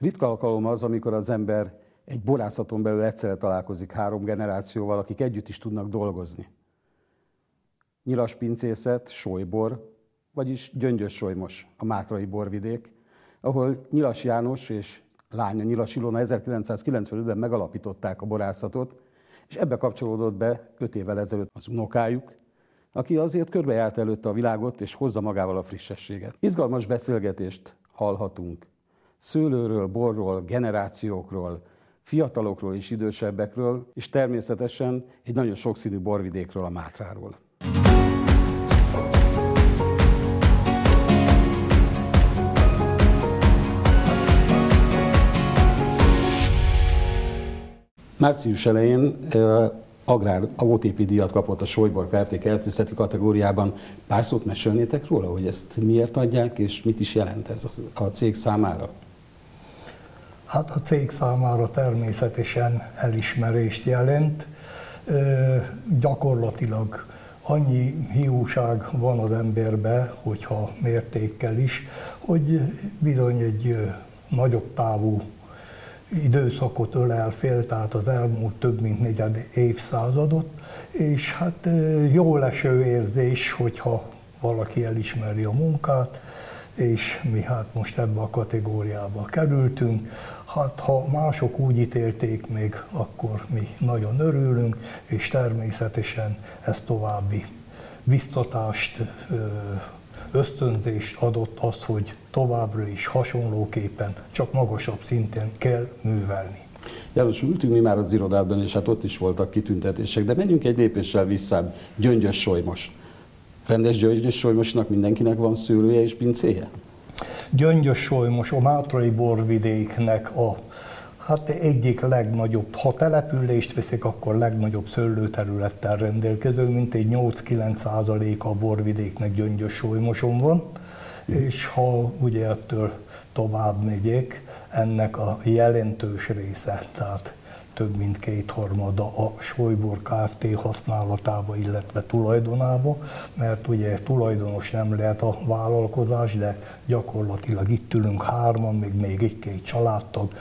Ritka alkalom az, amikor az ember egy borászaton belül egyszerre találkozik három generációval, akik együtt is tudnak dolgozni. Nyilas pincészet, solybor, vagyis Gyöngyös solymos, a Mátrai borvidék, ahol Nyilas János és lánya Nyilas Ilona 1995-ben megalapították a borászatot, és ebbe kapcsolódott be öt évvel ezelőtt az unokájuk, aki azért körbejárt előtte a világot, és hozza magával a frissességet. Izgalmas beszélgetést hallhatunk. Szőlőről, borról, generációkról, fiatalokról és idősebbekről, és természetesen egy nagyon sokszínű borvidékről, a Mátráról. Március elején agrár OTP díjat kapott a Solybor Kft. kertészeti kategóriában. Pár szót mesélnétek róla, hogy ezt miért adják, és mit is jelent ez a cég számára? Hát a cég számára természetesen elismerést jelent. Gyakorlatilag annyi hiúság van az emberbe, hogyha mértékkel is, hogy bizony egy nagyobb távú időszakot ölel fél, tehát az elmúlt több mint negyed évszázadot, és hát jó leső érzés, hogyha valaki elismeri a munkát, és mi hát most ebbe a kategóriába kerültünk. Hát ha mások úgy ítélték még, akkor mi nagyon örülünk, és természetesen ez további biztatást, ösztönzést adott azt, hogy továbbra is hasonlóképpen, csak magasabb szinten kell művelni. János, ültünk mi már az irodában, és hát ott is voltak kitüntetések, de menjünk egy lépéssel vissza. Gyöngyös solymos. Rendes gyöngyös solymosnak mindenkinek van szőlője és pincéje? Gyöngyös solymos a Mátrai borvidéknek a Hát egyik legnagyobb, ha települést veszik, akkor legnagyobb szőlőterülettel rendelkező, mint egy 8-9 százalék a borvidéknek gyöngyös solymoson van, és ha ugye ettől tovább megyek, ennek a jelentős része, tehát több mint kétharmada a Solybor Kft. használatába, illetve tulajdonába, mert ugye tulajdonos nem lehet a vállalkozás, de gyakorlatilag itt ülünk hárman, még, még egy-két családtag,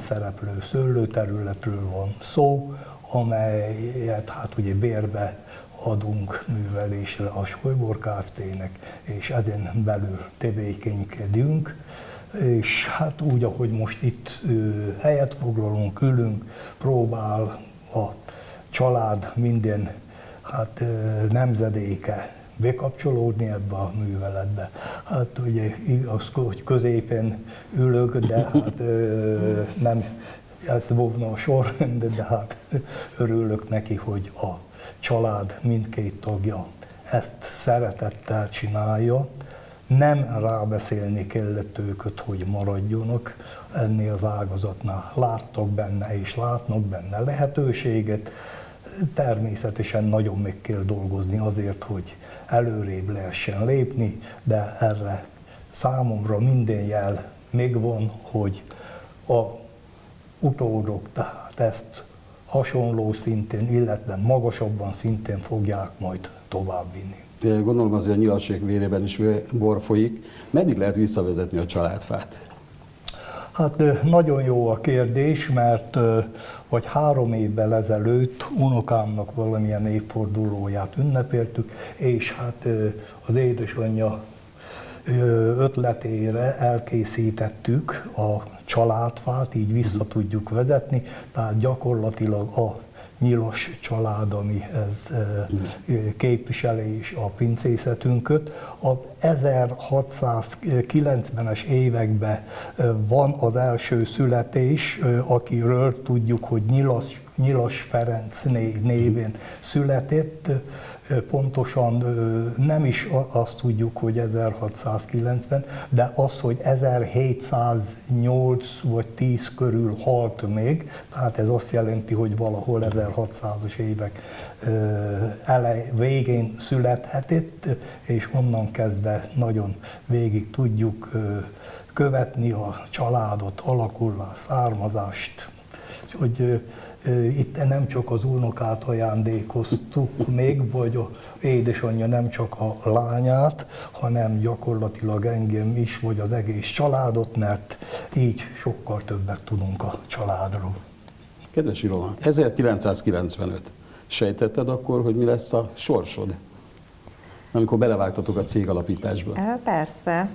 szereplő szőlőterületről van szó, amelyet hát ugye bérbe adunk művelésre a Solybor Kft.-nek, és ezen belül tevékenykedünk és hát úgy, ahogy most itt helyet foglalunk, ülünk, próbál a család minden hát, nemzedéke bekapcsolódni ebbe a műveletbe. Hát ugye igaz, hogy középen ülök, de hát nem ez volna a sorrend, de hát örülök neki, hogy a család mindkét tagja ezt szeretettel csinálja, nem rábeszélni kellett őket, hogy maradjonak ennél az ágazatnál. Láttak benne és látnak benne lehetőséget. Természetesen nagyon meg kell dolgozni azért, hogy előrébb lehessen lépni, de erre számomra minden jel megvan, hogy a utódok tehát ezt hasonló szinten, illetve magasabban szinten fogják majd továbbvinni gondolom azért a nyilaség vérében is bor folyik. Meddig lehet visszavezetni a családfát? Hát nagyon jó a kérdés, mert vagy három évvel ezelőtt unokámnak valamilyen évfordulóját ünnepeltük, és hát az édesanyja ötletére elkészítettük a családfát, így vissza tudjuk vezetni, tehát gyakorlatilag a nyilas család, ami ez képviseli is a pincészetünket. A 1690-es években van az első születés, akiről tudjuk, hogy Nyilas, Nyilas Ferenc névén született, pontosan nem is azt tudjuk, hogy 1690, de az, hogy 1708 vagy 10 körül halt még, tehát ez azt jelenti, hogy valahol 1600-as évek elej, végén születhetett, és onnan kezdve nagyon végig tudjuk követni a családot, alakulás, származást, hogy itt nem csak az unokát ajándékoztuk még, vagy a édesanyja nem csak a lányát, hanem gyakorlatilag engem is, vagy az egész családot, mert így sokkal többet tudunk a családról. Kedves Ilona, 1995. Sejtetted akkor, hogy mi lesz a sorsod? Amikor belevágtatok a cég alapításba? Persze.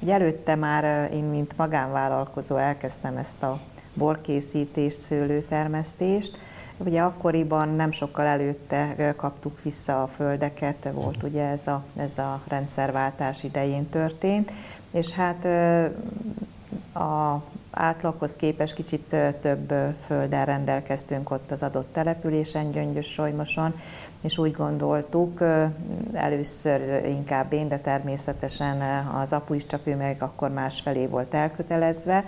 Ugye előtte már én, mint magánvállalkozó elkezdtem ezt a borkészítést, szőlőtermesztést. Ugye akkoriban nem sokkal előtte kaptuk vissza a földeket, volt ugye ez a, ez a rendszerváltás idején történt, és hát a átlaghoz képest kicsit több földdel rendelkeztünk ott az adott településen, Gyöngyös Solymoson, és úgy gondoltuk, először inkább én, de természetesen az apu is, csak ő meg akkor másfelé volt elkötelezve,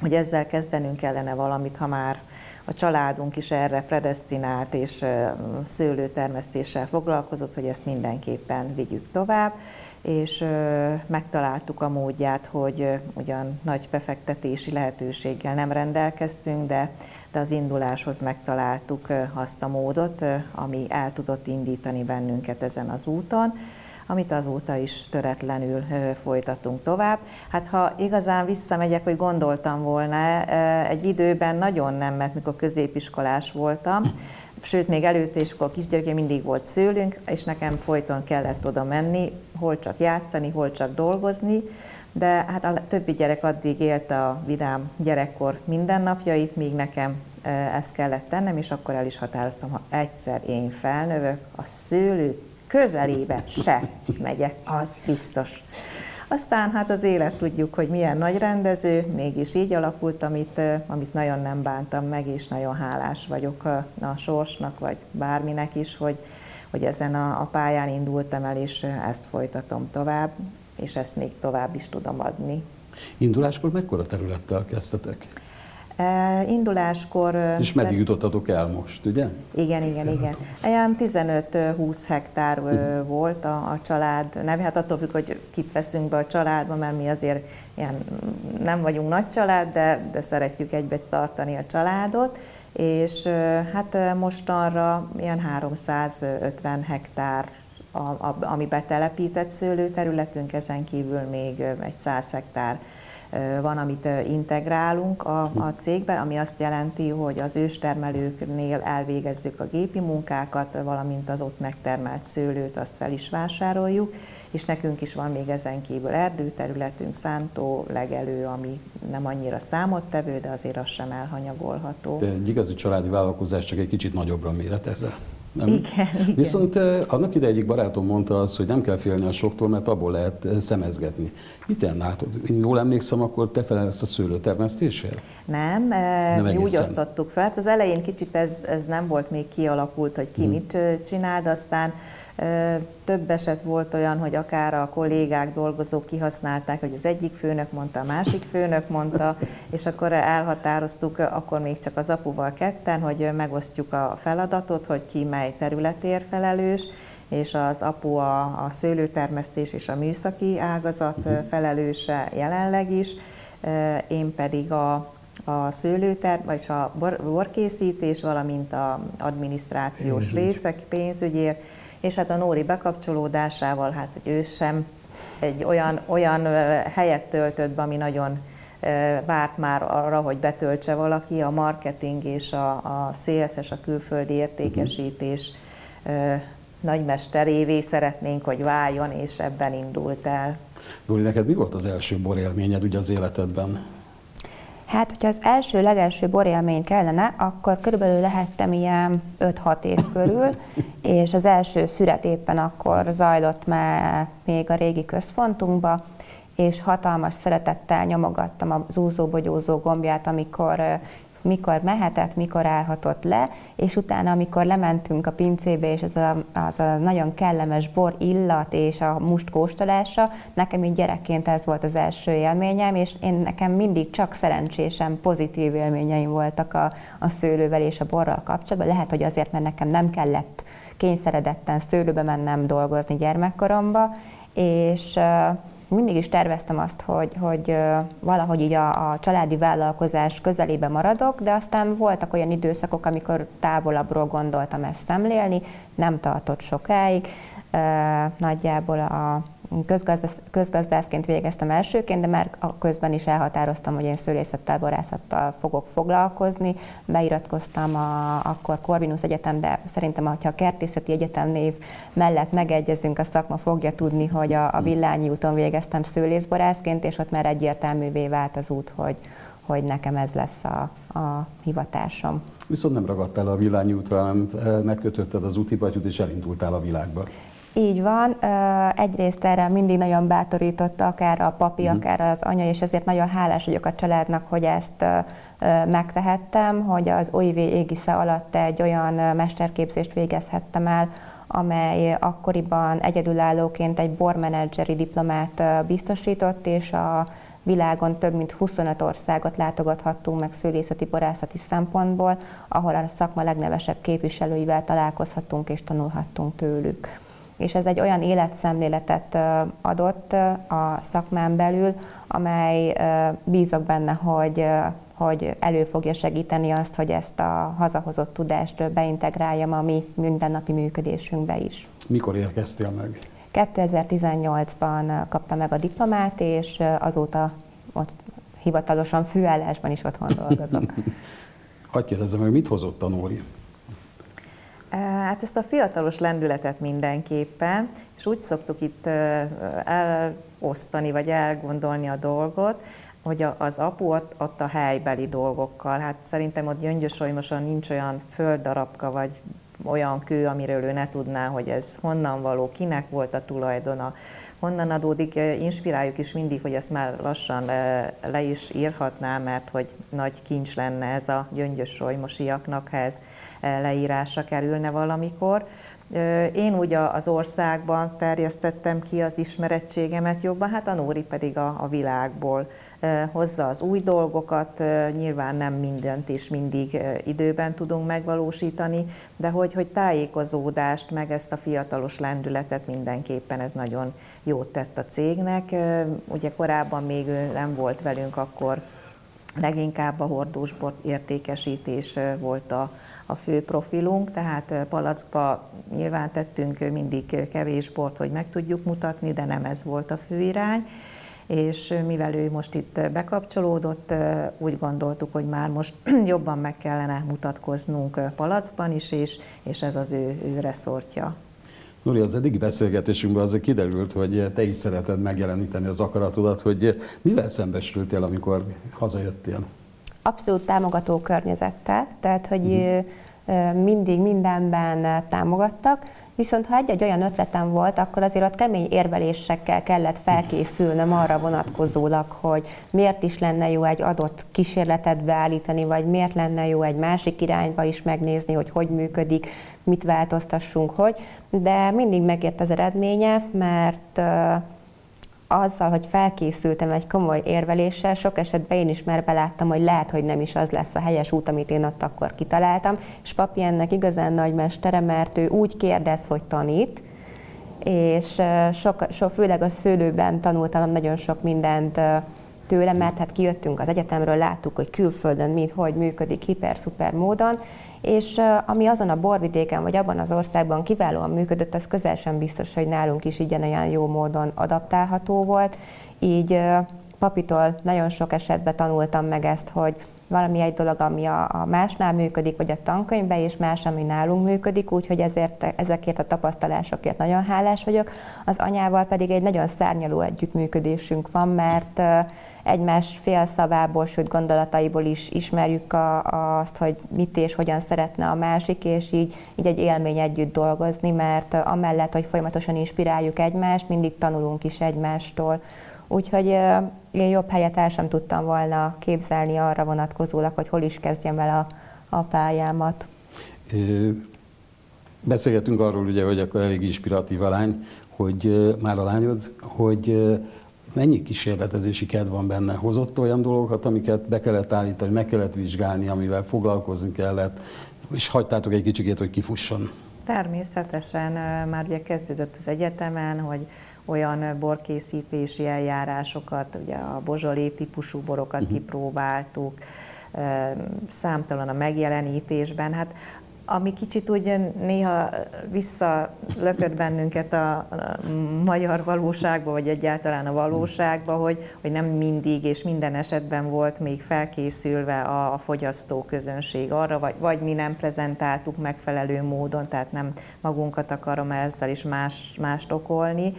hogy ezzel kezdenünk kellene valamit, ha már a családunk is erre predestinált és szőlőtermesztéssel foglalkozott, hogy ezt mindenképpen vigyük tovább, és megtaláltuk a módját, hogy ugyan nagy befektetési lehetőséggel nem rendelkeztünk, de, de az induláshoz megtaláltuk azt a módot, ami el tudott indítani bennünket ezen az úton amit azóta is töretlenül folytatunk tovább. Hát ha igazán visszamegyek, hogy gondoltam volna, egy időben nagyon nem, mert mikor középiskolás voltam, sőt, még előtte is, akkor a kisgyerekek mindig volt szőlünk, és nekem folyton kellett oda menni, hol csak játszani, hol csak dolgozni, de hát a többi gyerek addig élte a vidám gyerekkor mindennapjait, míg nekem ezt kellett tennem, és akkor el is határoztam, ha egyszer én felnövök, a szőlőt közelébe se megyek, az biztos. Aztán hát az élet tudjuk, hogy milyen nagy rendező, mégis így alakult, amit, amit nagyon nem bántam meg, és nagyon hálás vagyok a, a sorsnak, vagy bárminek is, hogy, hogy ezen a, a pályán indultam el, és ezt folytatom tovább, és ezt még tovább is tudom adni. Induláskor mekkora területtel kezdtetek? Induláskor... És meddig jutottatok el most, ugye? Igen, igen, igen. Ilyen 15-20 hektár volt a, a család neve. Hát attól függ, hogy kit veszünk be a családba, mert mi azért ilyen, nem vagyunk nagy család, de, de szeretjük egybe tartani a családot. És hát mostanra ilyen 350 hektár a, a, ami betelepített szőlőterületünk, ezen kívül még egy 100 hektár van, amit integrálunk a, a cégbe, ami azt jelenti, hogy az őstermelőknél elvégezzük a gépi munkákat, valamint az ott megtermelt szőlőt, azt fel is vásároljuk, és nekünk is van még ezen kívül erdőterületünk, szántó, legelő, ami nem annyira számottevő, de azért az sem elhanyagolható. De egy igazi családi vállalkozás csak egy kicsit nagyobbra méretezzel. Nem? Igen, igen. Viszont annak ide egyik barátom mondta azt, hogy nem kell félni a soktól, mert abból lehet szemezgetni. Mit látod? Én jól emlékszem, akkor te felelsz a szőlőtermesztésért? Nem, nem mi úgy osztottuk fel. Hát az elején kicsit ez, ez nem volt még kialakult, hogy ki hmm. mit csinál, de aztán több eset volt olyan, hogy akár a kollégák, dolgozók kihasználták, hogy az egyik főnök mondta, a másik főnök mondta, és akkor elhatároztuk, akkor még csak az apuval ketten, hogy megosztjuk a feladatot, hogy ki mely területér felelős, és az apu a, a szőlőtermesztés és a műszaki ágazat felelőse jelenleg is, én pedig a, a szőlőter, vagy a bor, borkészítés, valamint a adminisztrációs részek, pénzügyért, és hát a Nóri bekapcsolódásával, hát hogy ő sem egy olyan, olyan helyet töltött be, ami nagyon várt már arra, hogy betöltse valaki, a marketing és a, a CSS, a külföldi értékesítés uh-huh. nagymesterévé szeretnénk, hogy váljon, és ebben indult el. Dóri, neked mi volt az első borélményed ugye az életedben? Hát, hogyha az első, legelső borélmény kellene, akkor körülbelül lehettem ilyen 5-6 év körül, és az első szüret éppen akkor zajlott már még a régi központunkba, és hatalmas szeretettel nyomogattam az úzóbogyózó gombját, amikor mikor mehetett, mikor állhatott le, és utána, amikor lementünk a pincébe, és az a, az a nagyon kellemes bor illat és a must kóstolása, nekem így gyerekként ez volt az első élményem, és én nekem mindig csak szerencsésen pozitív élményeim voltak a, a szőlővel és a borral kapcsolatban. Lehet, hogy azért, mert nekem nem kellett kényszeredetten szőlőbe mennem dolgozni gyermekkoromba, és mindig is terveztem azt, hogy, hogy valahogy így a, a családi vállalkozás közelébe maradok, de aztán voltak olyan időszakok, amikor távolabbról gondoltam ezt szemlélni, nem tartott sokáig. Nagyjából a közgazdász, közgazdászként végeztem elsőként, de már a közben is elhatároztam, hogy én szőlészettel, borászattal fogok foglalkozni. Beiratkoztam a, akkor Corvinus Egyetem, de szerintem, ha a kertészeti egyetem név mellett megegyezünk, a szakma fogja tudni, hogy a, a Villányi úton végeztem szőlészborászként, és ott már egyértelművé vált az út, hogy, hogy nekem ez lesz a, a hivatásom. Viszont nem ragadtál a Villányi útra, hanem eh, megkötötted az útibatyút és elindultál a világba. Így van. Egyrészt erre mindig nagyon bátorította akár a papi, uh-huh. akár az anya, és ezért nagyon hálás vagyok a családnak, hogy ezt megtehettem, hogy az OIV égisze alatt egy olyan mesterképzést végezhettem el, amely akkoriban egyedülállóként egy bormenedzseri diplomát biztosított, és a világon több mint 25 országot látogathattunk meg szőlészeti borászati szempontból, ahol a szakma legnevesebb képviselőivel találkozhattunk és tanulhattunk tőlük és ez egy olyan életszemléletet adott a szakmán belül, amely bízok benne, hogy hogy elő fogja segíteni azt, hogy ezt a hazahozott tudást beintegráljam a mi mindennapi működésünkbe is. Mikor érkeztél meg? 2018-ban kaptam meg a diplomát, és azóta ott hivatalosan főállásban is otthon dolgozok. Hagyj kérdezzem meg, mit hozott a Nóri? Hát ezt a fiatalos lendületet mindenképpen, és úgy szoktuk itt elosztani, vagy elgondolni a dolgot, hogy az apu ott, ott a helybeli dolgokkal. Hát szerintem ott gyöngyösolymosan nincs olyan földdarabka, vagy olyan kő, amiről ő ne tudná, hogy ez honnan való, kinek volt a tulajdona, honnan adódik. Inspiráljuk is mindig, hogy ezt már lassan le, le is írhatná, mert hogy nagy kincs lenne ez a gyöngyösolymosiaknak, ha ez leírásra kerülne valamikor. Én úgy az országban terjesztettem ki az ismerettségemet jobban, hát a Nóri pedig a, a világból hozza az új dolgokat, nyilván nem mindent is mindig időben tudunk megvalósítani, de hogy, hogy tájékozódást, meg ezt a fiatalos lendületet mindenképpen ez nagyon jót tett a cégnek. Ugye korábban még ő nem volt velünk, akkor leginkább a hordósbort értékesítés volt a, a fő profilunk, tehát palackba nyilván tettünk mindig kevés bort, hogy meg tudjuk mutatni, de nem ez volt a fő irány és mivel ő most itt bekapcsolódott, úgy gondoltuk, hogy már most jobban meg kellene mutatkoznunk palackban is, és, és ez az ő, ő reszortja. Nuri, az eddigi beszélgetésünkben azért kiderült, hogy te is szereted megjeleníteni az akaratodat, hogy mivel szembesültél, amikor hazajöttél? Abszolút támogató környezettel, tehát hogy uh-huh. Mindig mindenben támogattak, Viszont ha egy-egy olyan ötletem volt, akkor azért ott kemény érvelésekkel kellett felkészülnöm arra vonatkozólag, hogy miért is lenne jó egy adott kísérletet beállítani, vagy miért lenne jó egy másik irányba is megnézni, hogy hogy működik, mit változtassunk, hogy. De mindig megért az eredménye, mert azzal, hogy felkészültem egy komoly érveléssel, sok esetben én is már beláttam, hogy lehet, hogy nem is az lesz a helyes út, amit én ott akkor kitaláltam, és papi ennek igazán nagy mestere, mert ő úgy kérdez, hogy tanít, és sok, sok, főleg a szőlőben tanultam nagyon sok mindent tőle, mert hát kijöttünk az egyetemről, láttuk, hogy külföldön mit, hogy működik hiper-szuper módon, és ami azon a borvidéken vagy abban az országban kiválóan működött, az közel sem biztos, hogy nálunk is ilyen jó módon adaptálható volt. Így papitól nagyon sok esetben tanultam meg ezt, hogy valami egy dolog, ami a, a másnál működik, vagy a tankönyvben, és más, ami nálunk működik, úgyhogy ezért, ezekért a tapasztalásokért nagyon hálás vagyok. Az anyával pedig egy nagyon szárnyaló együttműködésünk van, mert egymás félszavából, sőt gondolataiból is ismerjük a, azt, hogy mit és hogyan szeretne a másik, és így, így egy élmény együtt dolgozni, mert amellett, hogy folyamatosan inspiráljuk egymást, mindig tanulunk is egymástól. Úgyhogy én jobb helyet el sem tudtam volna képzelni arra vonatkozólag, hogy hol is kezdjem el a, a pályámat. Beszélgetünk arról, ugye, hogy akkor elég inspiratív a lány, hogy már a lányod, hogy mennyi kísérletezési kedv van benne? Hozott olyan dolgokat, amiket be kellett állítani, meg kellett vizsgálni, amivel foglalkozni kellett, és hagytátok egy kicsikét, hogy kifusson? Természetesen már ugye kezdődött az egyetemen, hogy olyan borkészítési eljárásokat, ugye a bozsolé típusú borokat uh-huh. kipróbáltuk, számtalan a megjelenítésben. Hát ami kicsit úgy néha visszalökött bennünket a, magyar valóságba, vagy egyáltalán a valóságba, hogy, hogy nem mindig és minden esetben volt még felkészülve a, a fogyasztó közönség arra, vagy, vagy mi nem prezentáltuk megfelelő módon, tehát nem magunkat akarom ezzel is más, mást okolni.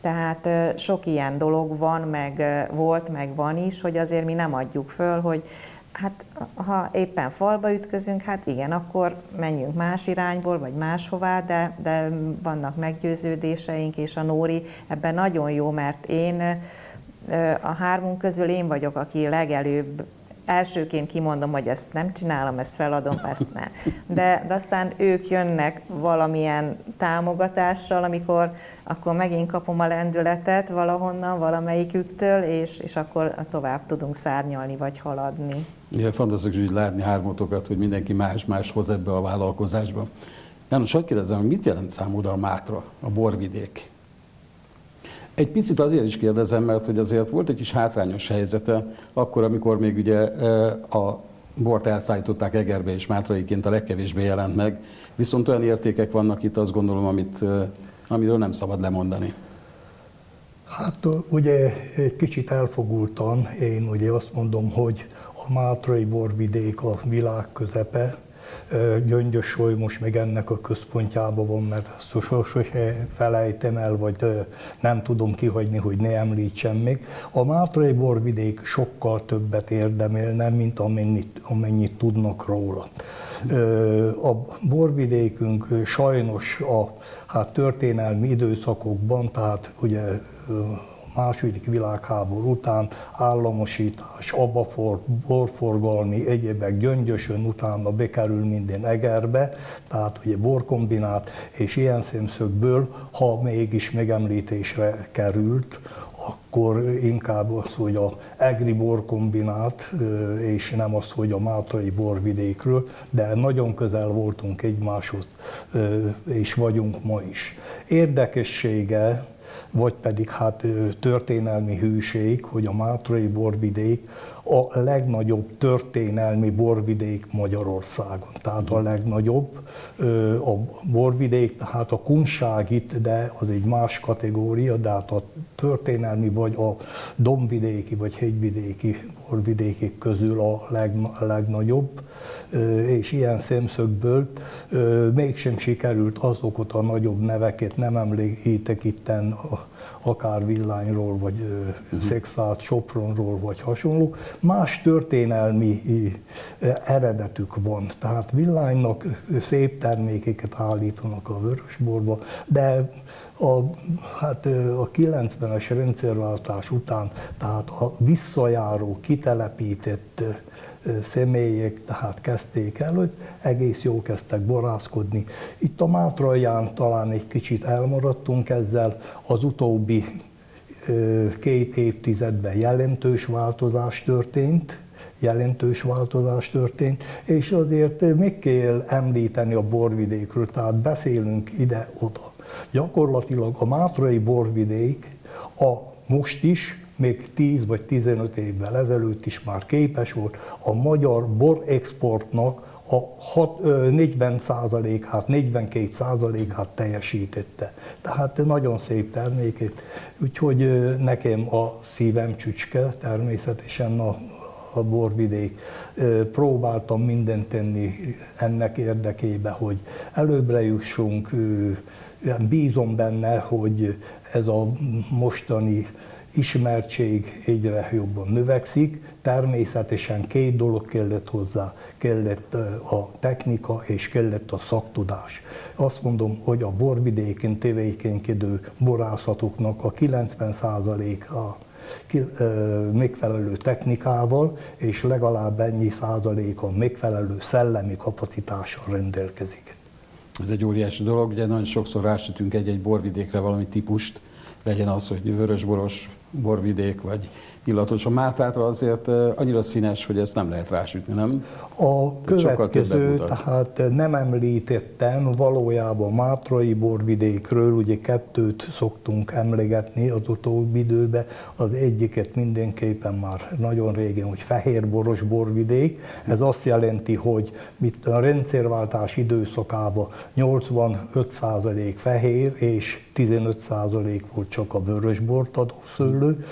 Tehát sok ilyen dolog van, meg volt, meg van is, hogy azért mi nem adjuk föl, hogy Hát ha éppen falba ütközünk, hát igen, akkor menjünk más irányból, vagy máshová, de, de vannak meggyőződéseink, és a Nóri ebben nagyon jó, mert én a hármunk közül én vagyok, aki legelőbb elsőként kimondom, hogy ezt nem csinálom, ezt feladom, ezt nem. De, de aztán ők jönnek valamilyen támogatással, amikor akkor megint kapom a lendületet valahonnan, valamelyiküktől, és, és akkor tovább tudunk szárnyalni vagy haladni. Igen, fantasztikus hogy látni hármatokat, hogy mindenki más-más hoz ebbe a vállalkozásba. János, hogy kérdezem, mit jelent számodra a Mátra, a borvidék? Egy picit azért is kérdezem, mert hogy azért volt egy kis hátrányos helyzete, akkor, amikor még ugye a bort elszállították Egerbe és Mátraiként a legkevésbé jelent meg, viszont olyan értékek vannak itt, azt gondolom, amit, amiről nem szabad lemondani. Hát ugye egy kicsit elfogultan, én ugye azt mondom, hogy a Mátrai borvidék a világ közepe, Gyöngyös Soly most meg ennek a központjában van, mert ezt sose felejtem el, vagy nem tudom kihagyni, hogy ne említsem még. A Mátrai borvidék sokkal többet érdemélne, mint amennyit, amennyit tudnak róla. A borvidékünk sajnos a hát történelmi időszakokban, tehát ugye második világháború után államosítás, abafor, borforgalmi, egyébek gyöngyösön utána bekerül minden Egerbe, tehát ugye borkombinát, és ilyen szemszögből, ha mégis megemlítésre került, akkor inkább az, hogy a Egri borkombinát, és nem az, hogy a Mátrai borvidékről, de nagyon közel voltunk egymáshoz, és vagyunk ma is. Érdekessége vagy pedig hát történelmi hűség, hogy a Mátrai borvidék a legnagyobb történelmi borvidék Magyarországon. Tehát a legnagyobb a borvidék, tehát a kunság itt, de az egy más kategória, de hát a történelmi vagy a dombvidéki vagy hegyvidéki borvidékek közül a leg, legnagyobb, és ilyen szemszögből mégsem sikerült azokat a nagyobb neveket, nem említek itten a akár Villányról, vagy uh-huh. Szexát, Sopronról, vagy hasonló. Más történelmi eredetük van. Tehát Villánynak szép termékeket állítanak a vörösborba, de a, hát a 90-es rendszerváltás után, tehát a visszajáró, kitelepített személyek tehát kezdték el, hogy egész jó kezdtek borászkodni. Itt a Mátraján talán egy kicsit elmaradtunk ezzel, az utóbbi két évtizedben jelentős változás történt, jelentős változás történt, és azért még kell említeni a borvidékről, tehát beszélünk ide-oda. Gyakorlatilag a Mátrai borvidék a most is még 10 vagy 15 évvel ezelőtt is már képes volt a magyar bor exportnak a 40%-át, 42%-át teljesítette. Tehát nagyon szép termékét, úgyhogy nekem a szívem csücske természetesen a, a borvidék. Próbáltam mindent tenni ennek érdekébe, hogy előbbre jussunk. Bízom benne, hogy ez a mostani ismertség egyre jobban növekszik, természetesen két dolog kellett hozzá, kellett a technika és kellett a szaktudás. Azt mondom, hogy a borvidéken tevékenykedő borászatoknak a 90%-a megfelelő technikával, és legalább ennyi százaléka megfelelő szellemi kapacitással rendelkezik. Ez egy óriási dolog, ugye nagyon sokszor rásütünk egy-egy borvidékre valami típust, legyen az, hogy vörösboros borvidék, vagy illatos. A Mátrátra azért annyira színes, hogy ezt nem lehet rásütni, nem? A következő, tehát nem említettem valójában Mátrai borvidékről, ugye kettőt szoktunk emlegetni az utóbbi időben, az egyiket mindenképpen már nagyon régen, hogy fehérboros borvidék. Ez azt jelenti, hogy mit a rendszerváltás időszakában 85% fehér és 15% volt csak a vörösbort adó szőlő.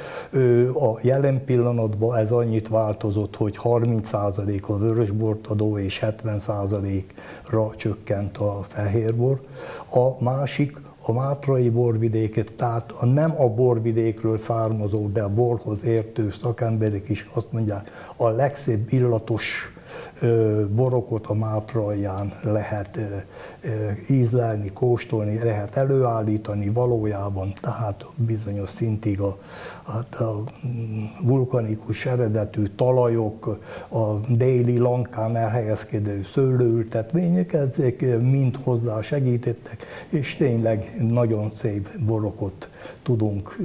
A jelen pillanatban ez annyit változott, hogy 30% a vörösbort adó és 70%-ra csökkent a fehérbor. A másik a mátrai borvidéket, tehát a nem a borvidékről származó, de a borhoz értő szakemberek is azt mondják, a legszebb illatos borokot a Mátralján lehet ízlelni, kóstolni, lehet előállítani valójában, tehát bizonyos szintig a, a, a vulkanikus eredetű talajok, a déli lankán elhelyezkedő szőlőültetvények, ezek mind hozzá segítettek, és tényleg nagyon szép borokat tudunk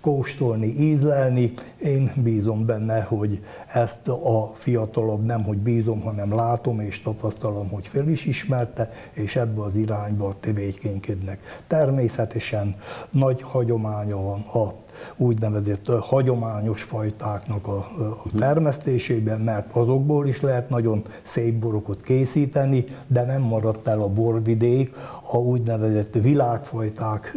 kóstolni, ízlelni. Én bízom benne, hogy ezt a fiatalabb nem, hogy bízom, hanem látom és tapasztalom, hogy fel is ismerte, és ebbe az irányba tevékenykednek. Természetesen nagy hagyománya van a úgynevezett hagyományos fajtáknak a, a termesztésében, mert azokból is lehet nagyon szép borokat készíteni, de nem maradt el a borvidék, a úgynevezett világfajták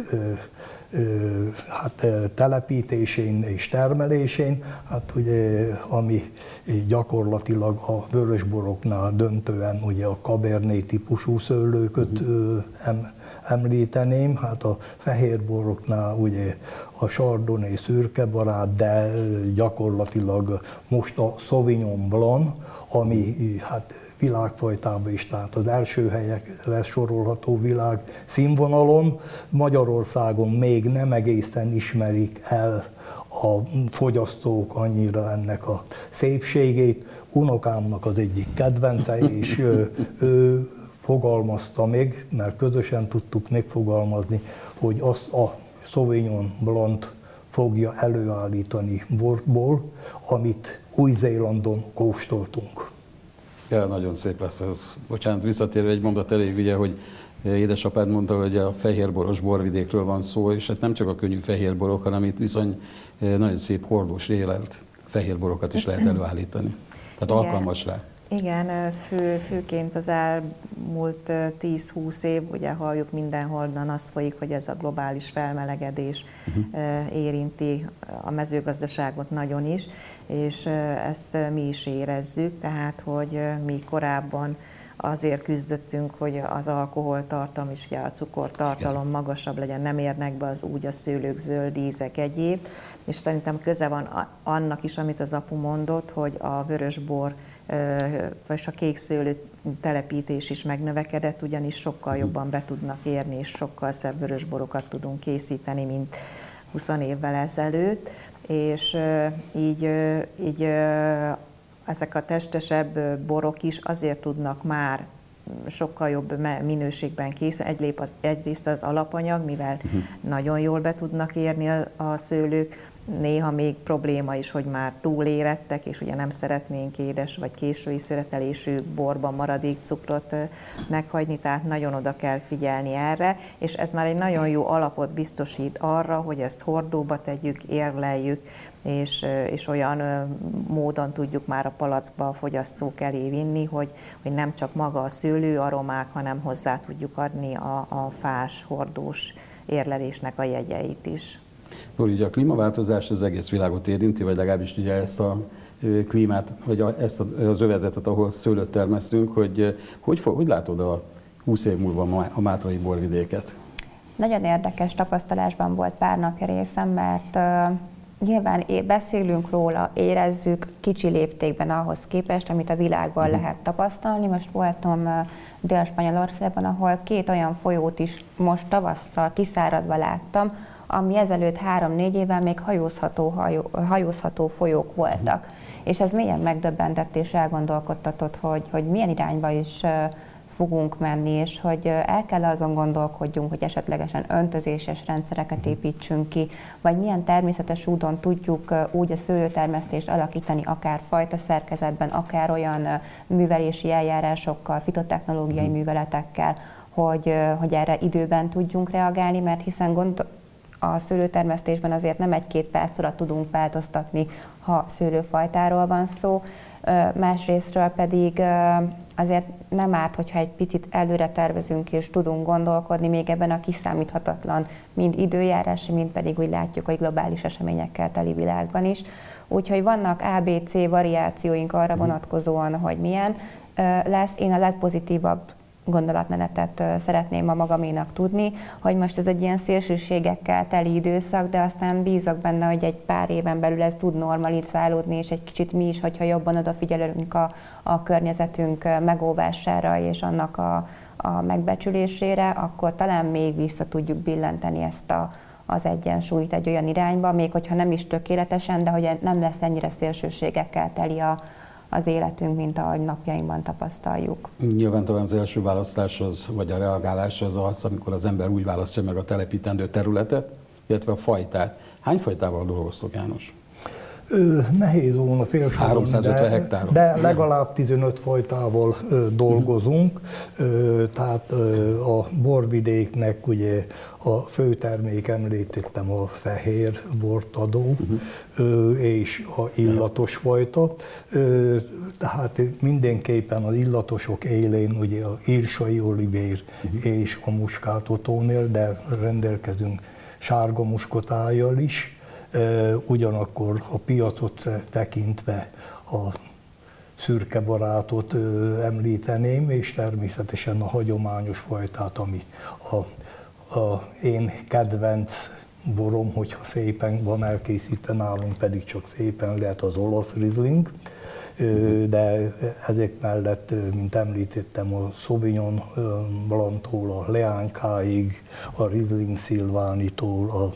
hát, telepítésén és termelésén, hát ugye, ami gyakorlatilag a vörösboroknál döntően ugye a kaberné típusú szőlőköt em, említeném, hát a fehérboroknál ugye a sardonnay szürkebarát, de gyakorlatilag most a Sauvignon Blanc, ami hát világfajtában is, tehát az első helyekre sorolható világ színvonalon. Magyarországon még nem egészen ismerik el a fogyasztók annyira ennek a szépségét. Unokámnak az egyik kedvence, és ő, ő fogalmazta meg, mert közösen tudtuk megfogalmazni, hogy az a Sauvignon Blanc fogja előállítani bortból, amit Új-Zélandon kóstoltunk. Ja, nagyon szép lesz ez. Bocsánat, visszatérve egy mondat elég, ugye, hogy édesapád mondta, hogy a fehérboros borvidékről van szó, és hát nem csak a könnyű fehérborok, hanem itt viszony eh, nagyon szép hordós élelt fehérborokat is lehet előállítani. Tehát Igen. alkalmas rá. Igen, fő, főként az elmúlt 10-20 év, ugye halljuk mindenhonnan azt folyik, hogy ez a globális felmelegedés uh-huh. érinti a mezőgazdaságot nagyon is, és ezt mi is érezzük, tehát hogy mi korábban azért küzdöttünk, hogy az alkoholtartalom és ugye a cukortartalom magasabb legyen, nem érnek be az úgy a szőlők, zöld ízek, egyéb, és szerintem köze van annak is, amit az apu mondott, hogy a vörösbor vagy a kék szőlő telepítés is megnövekedett, ugyanis sokkal mhm. jobban be tudnak érni, és sokkal szebb vörösborokat tudunk készíteni, mint 20 évvel ezelőtt, és így, így ezek a testesebb borok is azért tudnak már sokkal jobb minőségben készül. Egy az, egyrészt az alapanyag, mivel uh-huh. nagyon jól be tudnak érni a, a szőlők, néha még probléma is, hogy már túlérettek, és ugye nem szeretnénk édes vagy késői születelésű borban maradék cukrot meghagyni, tehát nagyon oda kell figyelni erre, és ez már egy nagyon jó alapot biztosít arra, hogy ezt hordóba tegyük, érleljük, és, és olyan módon tudjuk már a palackba a fogyasztók elé vinni, hogy, hogy nem csak maga a szőlő aromák, hanem hozzá tudjuk adni a, a fás, hordós érlelésnek a jegyeit is. Ugye a klímaváltozás az egész világot érinti, vagy legalábbis ugye ezt a klímát, vagy ezt az övezetet, ahol szőlőt termesztünk, hogy hogy, hogy látod a 20 év múlva a Mátrai borvidéket? Nagyon érdekes tapasztalásban volt pár napja részem, mert uh, nyilván beszélünk róla, érezzük kicsi léptékben ahhoz képest, amit a világban uh-huh. lehet tapasztalni. Most voltam uh, Dél-Spanyolországban, ahol két olyan folyót is most tavasszal kiszáradva láttam, ami ezelőtt három-négy évvel még hajózható, hajó, hajózható folyók voltak. És ez mélyen megdöbbentett és elgondolkodtatott, hogy, hogy milyen irányba is fogunk menni, és hogy el kell azon gondolkodjunk, hogy esetlegesen öntözéses rendszereket építsünk ki, vagy milyen természetes úton tudjuk úgy a szőlőtermesztést alakítani, akár fajta szerkezetben, akár olyan művelési eljárásokkal, fitotechnológiai mhm. műveletekkel, hogy, hogy erre időben tudjunk reagálni, mert hiszen gond, a szőlőtermesztésben azért nem egy-két perc alatt tudunk változtatni, ha szőlőfajtáról van szó, másrésztről pedig azért nem árt, hogyha egy picit előre tervezünk és tudunk gondolkodni még ebben a kiszámíthatatlan, mind időjárási, mind pedig úgy látjuk, hogy globális eseményekkel teli világban is. Úgyhogy vannak ABC variációink arra mhm. vonatkozóan, hogy milyen lesz. Én a legpozitívabb gondolatmenetet szeretném a magaménak tudni, hogy most ez egy ilyen szélsőségekkel teli időszak, de aztán bízok benne, hogy egy pár éven belül ez tud normalizálódni, és egy kicsit mi is, hogyha jobban odafigyelünk a, a környezetünk megóvására és annak a, a megbecsülésére, akkor talán még vissza tudjuk billenteni ezt a, az egyensúlyt egy olyan irányba, még hogyha nem is tökéletesen, de hogy nem lesz ennyire szélsőségekkel teli a, az életünk, mint ahogy napjainkban tapasztaljuk. Nyilván talán az első választás az, vagy a reagálás az az, amikor az ember úgy választja meg a telepítendő területet, illetve a fajtát. Hány fajtával dolgoztok, János? Nehéz volna félsorolni, 350 hektár. De legalább 15 fajtával dolgozunk, tehát a borvidéknek ugye a fő termék említettem a fehér bortadó uh-huh. és a illatos fajta. Tehát mindenképpen az illatosok élén ugye a írsai olivér uh-huh. és a muskátotónél, de rendelkezünk sárga muskotájjal is ugyanakkor a piacot tekintve a szürke barátot említeném, és természetesen a hagyományos fajtát, ami a, a én kedvenc borom, hogyha szépen van elkészítve nálunk, pedig csak szépen lehet az olasz rizling, de ezek mellett, mint említettem, a Sauvignon Blanc-tól a Leánykáig, a Riesling Szilvánitól, a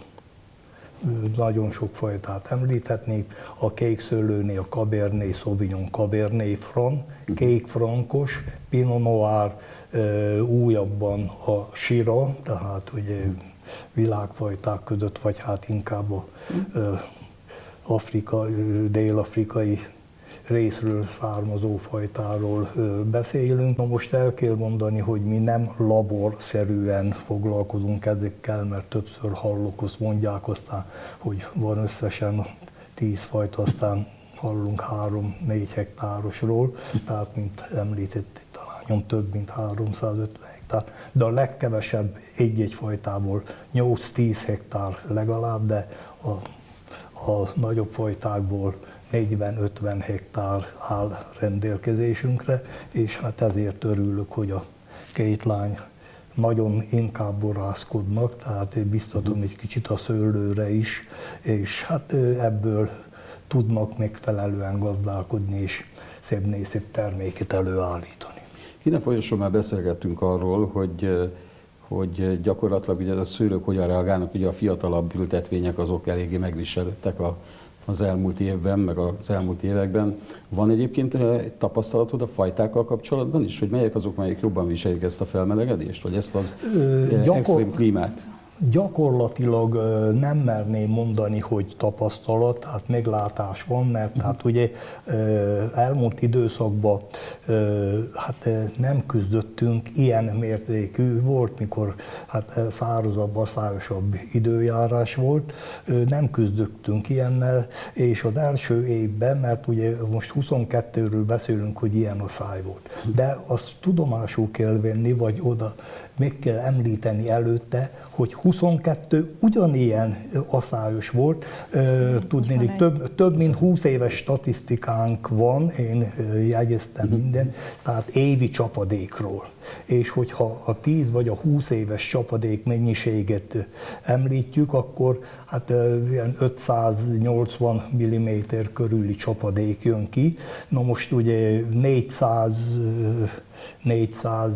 nagyon sok fajtát említhetnék. A kék szőlőnél a Cabernet Sauvignon Cabernet Franc, kék frankos, Pinot Noir, újabban a Sira, tehát ugye világfajták között, vagy hát inkább a Afrika, dél-afrikai részről származó fajtáról beszélünk. Na most el kell mondani, hogy mi nem laborszerűen foglalkozunk ezekkel, mert többször hallok, azt mondják aztán, hogy van összesen tíz fajta, aztán hallunk három-négy hektárosról, tehát mint említett, talán több mint 350 hektár, de a legkevesebb egy-egy fajtából 8-10 hektár legalább, de a, a nagyobb fajtákból 40-50 hektár áll rendelkezésünkre, és hát ezért örülök, hogy a két lány nagyon inkább borászkodnak, tehát biztatom egy kicsit a szőlőre is, és hát ebből tudnak megfelelően gazdálkodni, és szebb szép terméket előállítani. Híne folyosón már beszélgettünk arról, hogy hogy gyakorlatilag ugye a szőlők hogyan reagálnak, ugye a fiatalabb ültetvények azok eléggé megviselődtek a az elmúlt évben, meg az elmúlt években. Van egyébként tapasztalatod a fajtákkal kapcsolatban is, hogy melyek azok, melyek jobban viselik ezt a felmelegedést, vagy ezt az gyakor... extrém klímát? Gyakorlatilag nem merném mondani, hogy tapasztalat, hát meglátás van, mert uh-huh. hát ugye elmúlt időszakban hát nem küzdöttünk ilyen mértékű, volt, mikor hát szárazabb, aszályosabb időjárás volt, nem küzdöttünk ilyennel, és az első évben, mert ugye most 22-ről beszélünk, hogy ilyen száj volt, de azt tudomásul kell venni, vagy oda meg kell említeni hogy 22 ugyanilyen aszályos volt. Tudni, több, több mint 20 éves statisztikánk van, én jegyeztem uh-huh. minden, tehát évi csapadékról. És hogyha a 10 vagy a 20 éves csapadék mennyiséget említjük, akkor hát ilyen 580 mm körüli csapadék jön ki. Na most ugye 400 400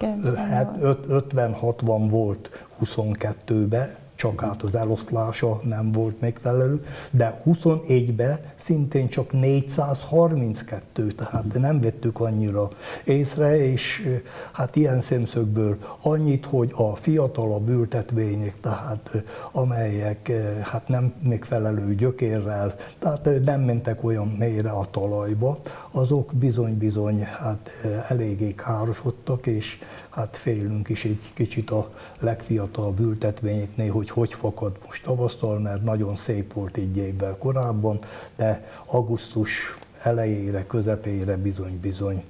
50-60 volt 22-ben, csak hát az eloszlása nem volt megfelelő, de 21-ben szintén csak 432, tehát nem vettük annyira észre, és hát ilyen szemszögből annyit, hogy a fiatalabb ültetvények, tehát amelyek hát nem megfelelő gyökérrel, tehát nem mentek olyan mélyre a talajba, azok bizony-bizony hát eléggé károsodtak, és hát félünk is egy kicsit a legfiatalabb ültetvényeknél, hogy hogy fakad most tavasztal, mert nagyon szép volt egy évvel korábban, de augusztus elejére, közepére bizony-bizony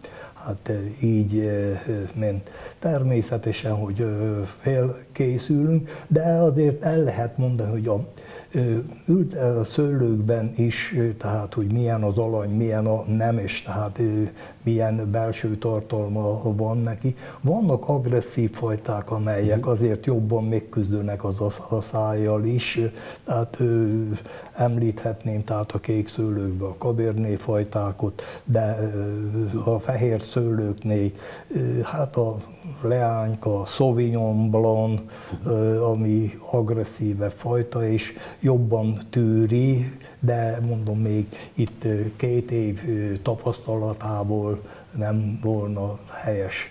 hát így ment. Természetesen, hogy félkészülünk, de azért el lehet mondani, hogy a ült a szőlőkben is, tehát hogy milyen az alany, milyen a nemes, tehát milyen belső tartalma van neki. Vannak agresszív fajták, amelyek mhm. azért jobban megküzdőnek az asszájjal is, tehát említhetném tehát a kék szőlőkbe a kaberné fajtákot, de a fehér szőlőknél hát a leányka, Sauvignon Blanc, ami agresszívebb fajta, és jobban tűri, de mondom még itt két év tapasztalatából nem volna helyes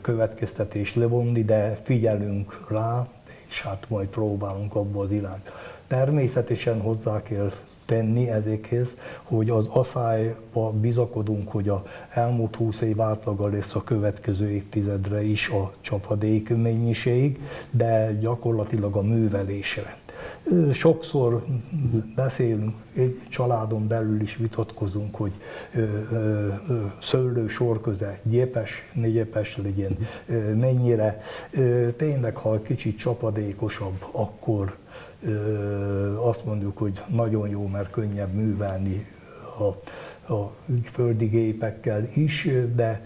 következtetés levonni, de figyelünk rá, és hát majd próbálunk abba az irány. Természetesen hozzá kell tenni ezekhez, hogy az asszályba bizakodunk, hogy a elmúlt 20 év átlaga lesz a következő évtizedre is a csapadék mennyiség, de gyakorlatilag a művelésre. Sokszor beszélünk, egy családon belül is vitatkozunk, hogy szőlő sorköze gyepes, ne legyen, mennyire. Tényleg, ha kicsit csapadékosabb, akkor azt mondjuk, hogy nagyon jó, mert könnyebb művelni a a földi gépekkel is, de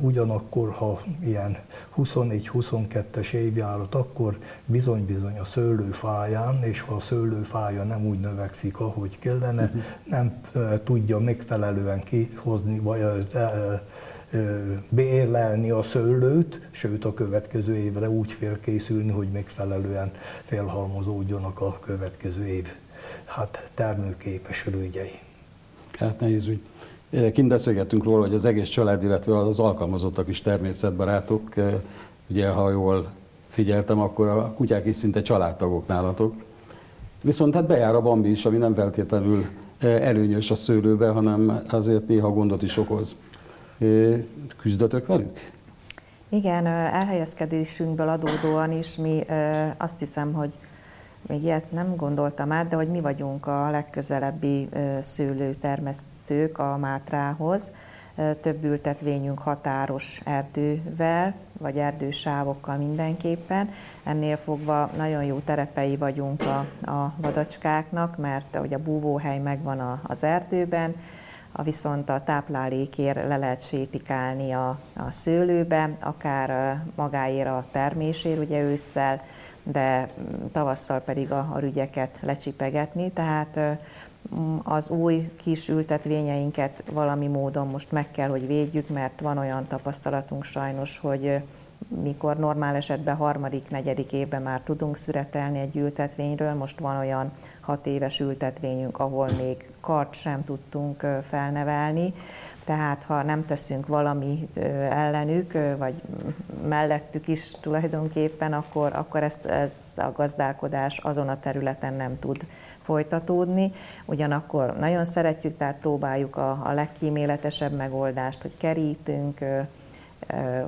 ugyanakkor, ha ilyen 21-22-es évjárat, akkor bizony-bizony a szőlőfáján, és ha a szőlőfája nem úgy növekszik, ahogy kellene, uh-huh. nem tudja megfelelően kihozni, vagy beérlelni a szőlőt, sőt a következő évre úgy félkészülni, hogy megfelelően felhalmozódjanak a következő év hát termőképes rügyei. Hát nehéz úgy. Kint beszélgettünk róla, hogy az egész család, illetve az alkalmazottak is természetbarátok. Ugye, ha jól figyeltem, akkor a kutyák is szinte családtagok nálatok. Viszont hát bejár a bambi is, ami nem feltétlenül előnyös a szőlőbe, hanem azért néha gondot is okoz. Küzdötök velük? Igen, elhelyezkedésünkből adódóan is mi azt hiszem, hogy még ilyet nem gondoltam át, de hogy mi vagyunk a legközelebbi szőlőtermesztők a Mátrához. Több ültetvényünk határos erdővel, vagy erdősávokkal mindenképpen. Ennél fogva nagyon jó terepei vagyunk a, a vadacskáknak, mert hogy a búvóhely megvan az erdőben, a viszont a táplálékért le lehet sétikálni a, a szőlőbe, akár magáért a termésért, ugye ősszel, de mm, tavasszal pedig a, a rügyeket lecsipegetni, tehát mm, az új kis ültetvényeinket valami módon most meg kell, hogy védjük, mert van olyan tapasztalatunk sajnos, hogy mikor normál esetben harmadik, negyedik évben már tudunk szüretelni egy ültetvényről, most van olyan hat éves ültetvényünk, ahol még kart sem tudtunk felnevelni, tehát ha nem teszünk valamit ellenük, vagy mellettük is tulajdonképpen, akkor, akkor ezt, ez a gazdálkodás azon a területen nem tud folytatódni. Ugyanakkor nagyon szeretjük, tehát próbáljuk a, a legkíméletesebb megoldást, hogy kerítünk,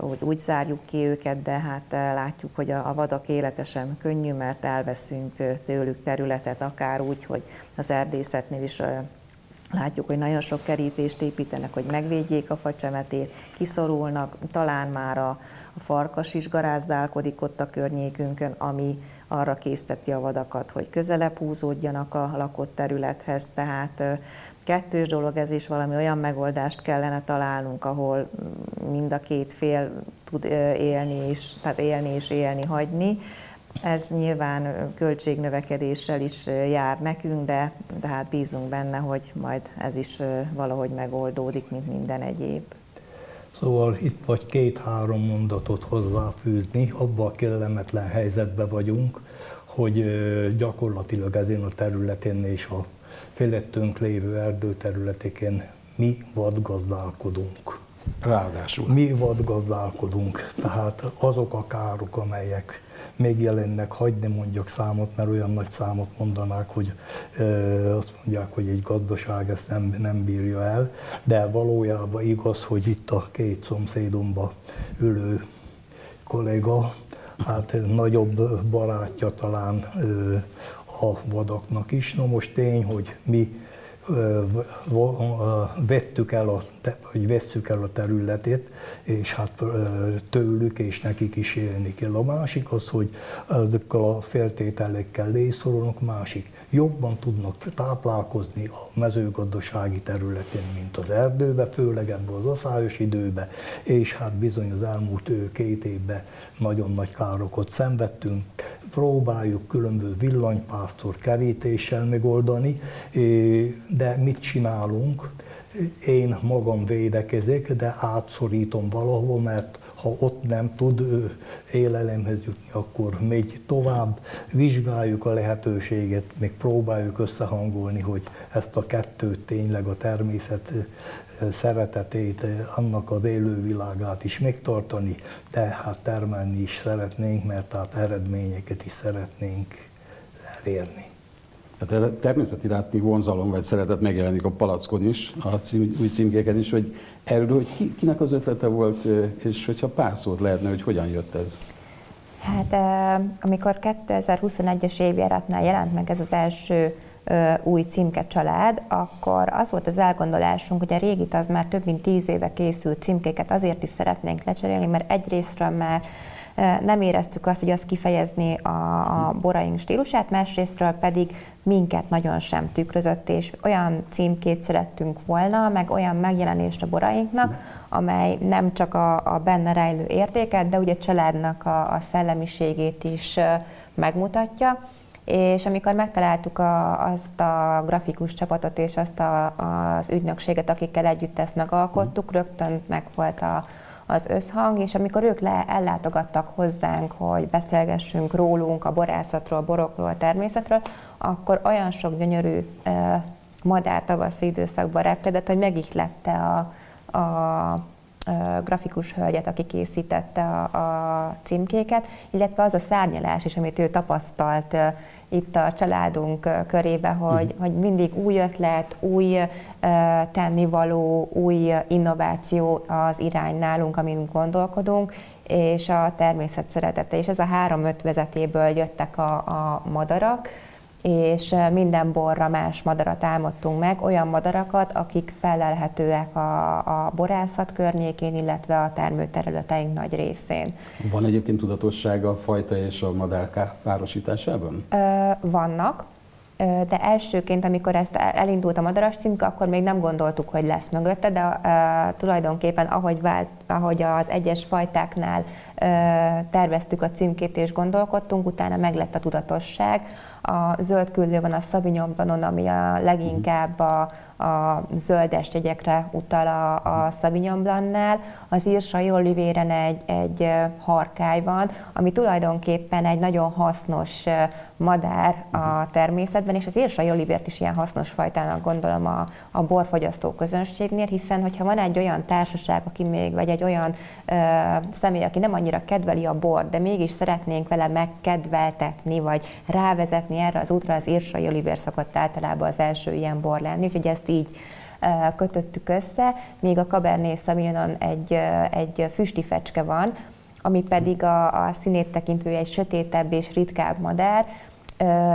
hogy úgy zárjuk ki őket, de hát látjuk, hogy a, vadak élete sem könnyű, mert elveszünk tőlük területet, akár úgy, hogy az erdészetnél is Látjuk, hogy nagyon sok kerítést építenek, hogy megvédjék a facsemetét, kiszorulnak, talán már a farkas is garázdálkodik ott a környékünkön, ami arra készteti a vadakat, hogy közelebb húzódjanak a lakott területhez. Tehát kettős dolog ez is, valami olyan megoldást kellene találnunk, ahol mind a két fél tud élni és, tehát élni és élni hagyni. Ez nyilván költségnövekedéssel is jár nekünk, de, de hát bízunk benne, hogy majd ez is valahogy megoldódik, mint minden egyéb. Szóval itt vagy két-három mondatot hozzáfűzni, abban a kellemetlen helyzetben vagyunk, hogy gyakorlatilag ezen a területén és a felettünk lévő erdőterületeken mi vadgazdálkodunk. Ráadásul. Mi vadgazdálkodunk, tehát azok a károk, amelyek megjelennek, hagyd ne mondjak számot, mert olyan nagy számot mondanák, hogy e, azt mondják, hogy egy gazdaság ezt nem, nem bírja el, de valójában igaz, hogy itt a két szomszédomba ülő kolléga, hát nagyobb barátja talán e, a vadaknak is. No most tény, hogy mi vettük el a, vagy vesszük el a területét, és hát tőlük és nekik is élni kell. A másik az, hogy ezekkel a feltételekkel lészorulnak, másik jobban tudnak táplálkozni a mezőgazdasági területén, mint az erdőbe, főleg ebben az aszályos időbe, és hát bizony az elmúlt két évben nagyon nagy károkat szenvedtünk próbáljuk különböző villanypásztor kerítéssel megoldani, de mit csinálunk? Én magam védekezek, de átszorítom valahol, mert ha ott nem tud élelemhez jutni, akkor megy tovább, vizsgáljuk a lehetőséget, még próbáljuk összehangolni, hogy ezt a kettőt tényleg a természet szeretetét, annak az élővilágát is megtartani, de hát termelni is szeretnénk, mert tehát eredményeket is szeretnénk elérni. Hát természeti látni vonzalom vagy szeretet megjelenik a palackon is, a cím, új címkéken is, hogy erről, hogy ki, kinek az ötlete volt, és hogyha pár szót lehetne, hogy hogyan jött ez? Hát amikor 2021-es évjáratnál jelent meg ez az első új címke család, akkor az volt az elgondolásunk, hogy a régit az már több mint tíz éve készült címkéket azért is szeretnénk lecserélni, mert egyrésztről már nem éreztük azt, hogy az kifejezni a, a boraink stílusát, másrésztről pedig minket nagyon sem tükrözött, és olyan címkét szerettünk volna, meg olyan megjelenést a borainknak, amely nem csak a, a benne rejlő értéket, de ugye a családnak a, a szellemiségét is megmutatja. És amikor megtaláltuk a, azt a grafikus csapatot és azt a, az ügynökséget, akikkel együtt ezt megalkottuk, rögtön meg volt a, az összhang, és amikor ők le, ellátogattak hozzánk, hogy beszélgessünk rólunk, a borászatról, borokról, a természetről, akkor olyan sok gyönyörű madár tavaszi időszakban repkedett, hogy megihlette a, a grafikus hölgyet, aki készítette a, a címkéket, illetve az a szárnyalás is, amit ő tapasztalt itt a családunk körébe, hogy, uh-huh. hogy mindig új ötlet, új tennivaló, új innováció az irány nálunk, amin gondolkodunk, és a természet szeretete. És ez a három ötvezetéből jöttek a, a madarak, és minden borra más madarat álmodtunk meg, olyan madarakat, akik felelhetőek a, a borászat környékén, illetve a termőterületeink nagy részén. Van egyébként tudatosság a fajta és a madár párosításában? Vannak, de elsőként, amikor ezt elindult a madaras címke, akkor még nem gondoltuk, hogy lesz mögötte, de uh, tulajdonképpen ahogy, vált, ahogy az egyes fajtáknál uh, terveztük a címkét és gondolkodtunk, utána meglett a tudatosság, a zöld küldő van a Sauvignon ami a leginkább a, a zöldes jegyekre utal a, a Sauvignon Blancnál. Az írsai olivéren egy, egy harkály van, ami tulajdonképpen egy nagyon hasznos madár a természetben, és az írsai olivért is ilyen hasznos fajtának gondolom a, a borfogyasztó közönségnél, hiszen hogyha van egy olyan társaság, aki még, vagy egy olyan ö, személy, aki nem annyira kedveli a bor, de mégis szeretnénk vele megkedveltetni, vagy rávezetni erre az útra, az írsai olivér szokott általában az első ilyen bor lenni, úgyhogy ezt így kötöttük össze, még a Cabernet Sauvignon egy, egy füsti fecske van, ami pedig a, a színét tekintve egy sötétebb és ritkább madár,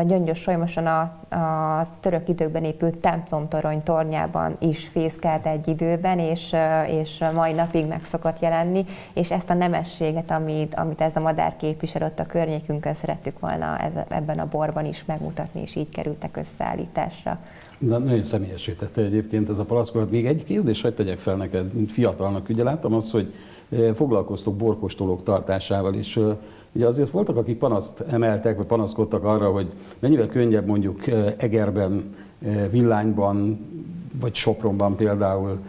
Gyöngyös Solymoson a, a török időkben épült templomtorony tornyában is fészkelt egy időben, és, és mai napig meg szokott jelenni, és ezt a nemességet, amit, amit ez a madár képvisel ott a környékünkön szerettük volna ez, ebben a borban is megmutatni, és így kerültek összeállításra. Na, nagyon személyesítette egyébként ez a palackot. Még egy kérdés, hogy tegyek fel neked, mint fiatalnak. Ugye láttam azt, hogy foglalkoztok borkostolók tartásával, és ugye azért voltak, akik panaszt emeltek, vagy panaszkodtak arra, hogy mennyivel könnyebb mondjuk Egerben, Villányban, vagy Sopronban például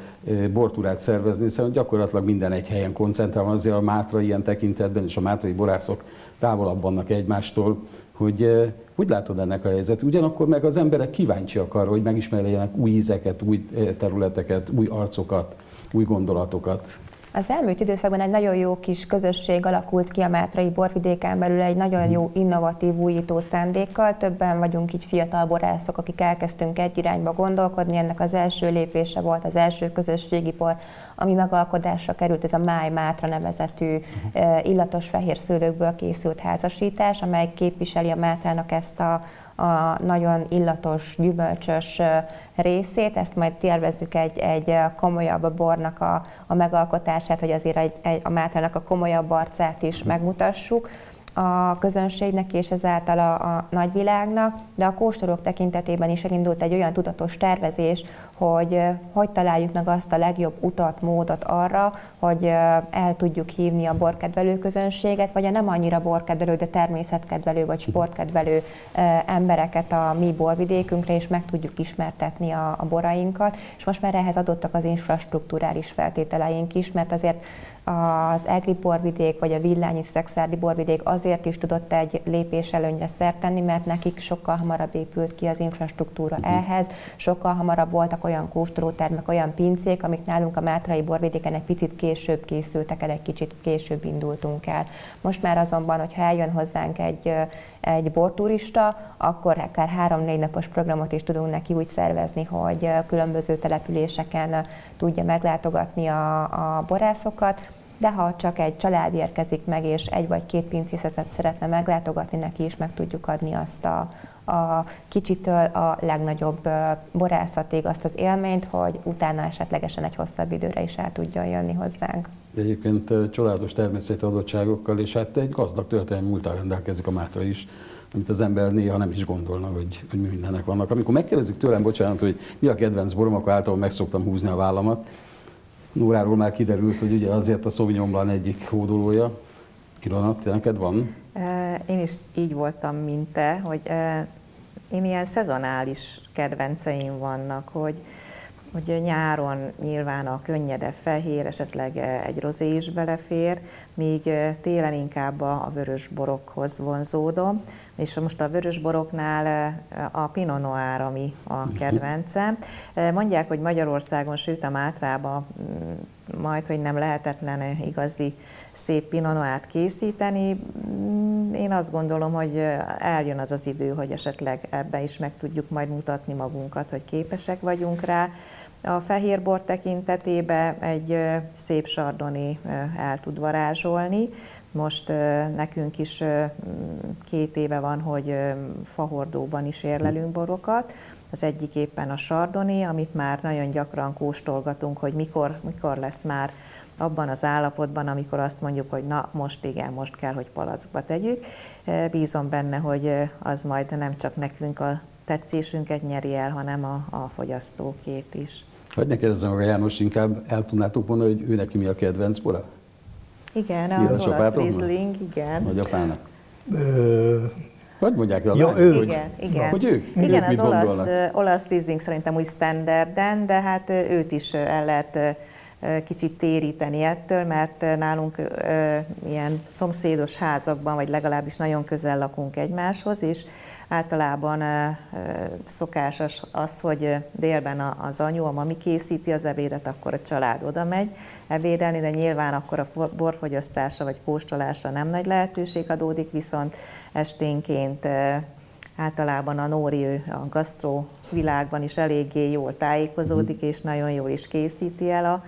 bortúrát szervezni, hiszen gyakorlatilag minden egy helyen koncentrál van, azért a Mátra ilyen tekintetben, és a mátrai borászok távolabb vannak egymástól, hogy hogy látod ennek a helyzet? Ugyanakkor meg az emberek kíváncsiak arra, hogy megismerjenek új ízeket, új területeket, új arcokat, új gondolatokat. Az elmúlt időszakban egy nagyon jó kis közösség alakult ki a Mátrai borvidéken belül, egy nagyon jó innovatív újító szándékkal. Többen vagyunk így fiatal borászok, akik elkezdtünk egy irányba gondolkodni. Ennek az első lépése volt az első közösségi por, ami megalkodásra került, ez a Máj Mátra nevezetű illatos fehér szőlőkből készült házasítás, amely képviseli a Mátrának ezt a a nagyon illatos, gyümölcsös részét, ezt majd tervezzük egy, egy komolyabb bornak a, a megalkotását, hogy azért egy, egy, a Mátrának a komolyabb arcát is megmutassuk a közönségnek és ezáltal a, a nagyvilágnak, de a kóstolók tekintetében is elindult egy olyan tudatos tervezés, hogy hogy találjuk meg azt a legjobb utat, módot arra, hogy el tudjuk hívni a borkedvelő közönséget, vagy a nem annyira borkedvelő, de természetkedvelő vagy sportkedvelő embereket a mi borvidékünkre, és meg tudjuk ismertetni a, a borainkat. És most már ehhez adottak az infrastruktúrális feltételeink is, mert azért az Egri borvidék vagy a Villányi Szexárdi borvidék azért is tudott egy lépés előnyre szert tenni, mert nekik sokkal hamarabb épült ki az infrastruktúra uh-huh. ehhez, sokkal hamarabb voltak olyan kóstolótermek, olyan pincék, amik nálunk a Mátrai borvidéken egy picit később készültek el, egy kicsit később indultunk el. Most már azonban, hogyha eljön hozzánk egy, egy borturista, akkor akár három-négy napos programot is tudunk neki úgy szervezni, hogy különböző településeken tudja meglátogatni a, a borászokat, de ha csak egy család érkezik meg, és egy vagy két pincészetet szeretne meglátogatni, neki is meg tudjuk adni azt a, a kicsitől a legnagyobb borászatig azt az élményt, hogy utána esetlegesen egy hosszabb időre is el tudjon jönni hozzánk. Egyébként családos természeti adottságokkal, és hát egy gazdag történelmi múltán rendelkezik a Mátra is, amit az ember néha nem is gondolna, hogy, hogy mi mindenek vannak. Amikor megkérdezik tőlem, bocsánat, hogy mi a kedvenc borom, akkor általában meg szoktam húzni a vállamat. Nóráról már kiderült, hogy ugye azért a Sauvignon Blanc egyik hódolója. Ilona, neked van? Én is így voltam, mint te, hogy én ilyen szezonális kedvenceim vannak, hogy, hogy nyáron nyilván a könnyedebb fehér, esetleg egy rozé is belefér, míg télen inkább a vörös borokhoz vonzódom, és most a vörös boroknál a Pinot Noir, ami a mhm. kedvencem. Mondják, hogy Magyarországon, sőt a Mátrában mm, majd, hogy nem lehetetlen igazi szép Pinot készíteni. Mm, én azt gondolom, hogy eljön az az idő, hogy esetleg ebbe is meg tudjuk majd mutatni magunkat, hogy képesek vagyunk rá. A fehérbor tekintetében egy szép sardoni el tud varázsolni. Most nekünk is két éve van, hogy fahordóban is érlelünk borokat. Az egyik éppen a sardoni, amit már nagyon gyakran kóstolgatunk, hogy mikor, mikor lesz már abban az állapotban, amikor azt mondjuk, hogy na most igen, most kell, hogy palackba tegyük. Bízom benne, hogy az majd nem csak nekünk a tetszésünket nyeri el, hanem a, a fogyasztókét is. Hogy ne kérdezzem a János, inkább el tudnátok mondani, hogy ő neki mi a kedvenc bora? Igen, az olasz Riesling, igen. Nagyapának? Ö... Hogy mondják el? Ja, ő. Igen, igen. Hogy ők? Igen, ők az olasz, olasz Riesling szerintem úgy standarden, de hát őt is el lehet kicsit téríteni ettől, mert nálunk ilyen szomszédos házakban, vagy legalábbis nagyon közel lakunk egymáshoz, és általában szokásos az, hogy délben az anyu, a mami készíti az ebédet, akkor a család oda megy ebédelni, de nyilván akkor a borfogyasztása vagy kóstolása nem nagy lehetőség adódik, viszont esténként általában a Nóri a gasztró világban is eléggé jól tájékozódik, és nagyon jól is készíti el a,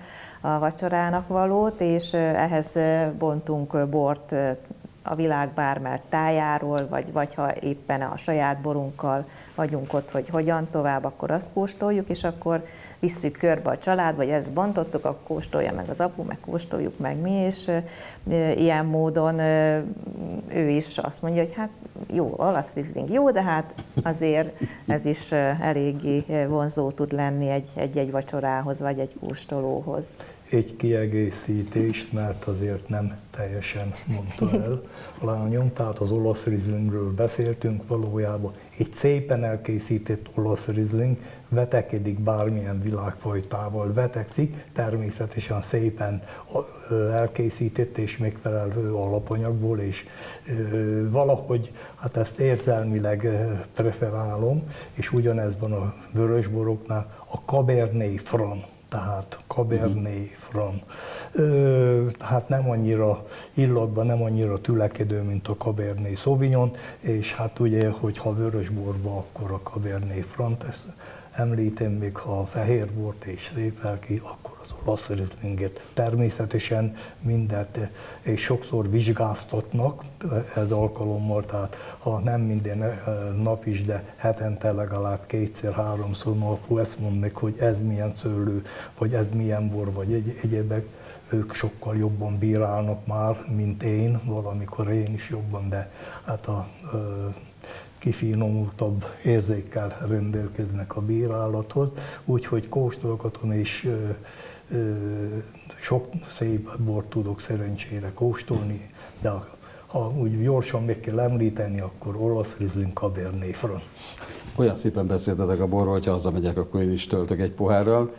a vacsorának valót, és ehhez bontunk bort a világ bármely tájáról, vagy, vagy ha éppen a saját borunkkal vagyunk ott, hogy hogyan tovább, akkor azt kóstoljuk, és akkor visszük körbe a család, vagy ezt bontottuk, akkor kóstolja meg az apu, meg kóstoljuk meg mi, és e, ilyen módon e, ő is azt mondja, hogy hát jó, olasz rizling jó, de hát azért ez is eléggé vonzó tud lenni egy-egy vacsorához, vagy egy kóstolóhoz egy kiegészítést, mert azért nem teljesen mondta el a lányom, tehát az olasz rizlingről beszéltünk, valójában egy szépen elkészített olasz rizling vetekedik bármilyen világfajtával, vetekszik, természetesen szépen elkészített és megfelelő alapanyagból, és valahogy hát ezt érzelmileg preferálom, és ugyanez van a vörösboroknál, a Cabernet Franc tehát Cabernet Franc. Tehát nem annyira illatban, nem annyira tülekedő, mint a Cabernet Sauvignon, és hát ugye, hogyha vörösborba, akkor a Cabernet Franc, ezt említem még, ha a fehérbort és szép ki, akkor olasz rizlinget. Természetesen mindet, és sokszor vizsgáztatnak ez alkalommal, tehát ha nem minden eh, nap is, de hetente legalább kétszer, háromszor, akkor ezt mondnak, hogy ez milyen szőlő, vagy ez milyen bor, vagy egy, egyébek ők sokkal jobban bírálnak már, mint én, valamikor én is jobban, de hát a kifinomultabb érzékkel rendelkeznek a bírálathoz, úgyhogy kóstolgatom és sok szép bort tudok szerencsére kóstolni, de ha úgy gyorsan meg kell említeni, akkor olasz Riesling Cabernet Franc. Olyan szépen beszéltetek a borról, hogyha hazamegyek, akkor én is töltök egy pohárral.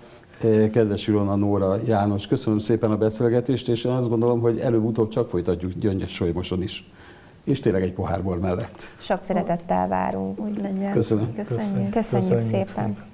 Kedves Ilona, Nóra, János, köszönöm szépen a beszélgetést, és én azt gondolom, hogy előbb-utóbb csak folytatjuk Gyöngyes Solymoson is. És tényleg egy pohárból mellett. Sok szeretettel várunk. Úgy legyen. Köszönöm. Köszönjük. Köszönjük, Köszönjük szépen. szépen.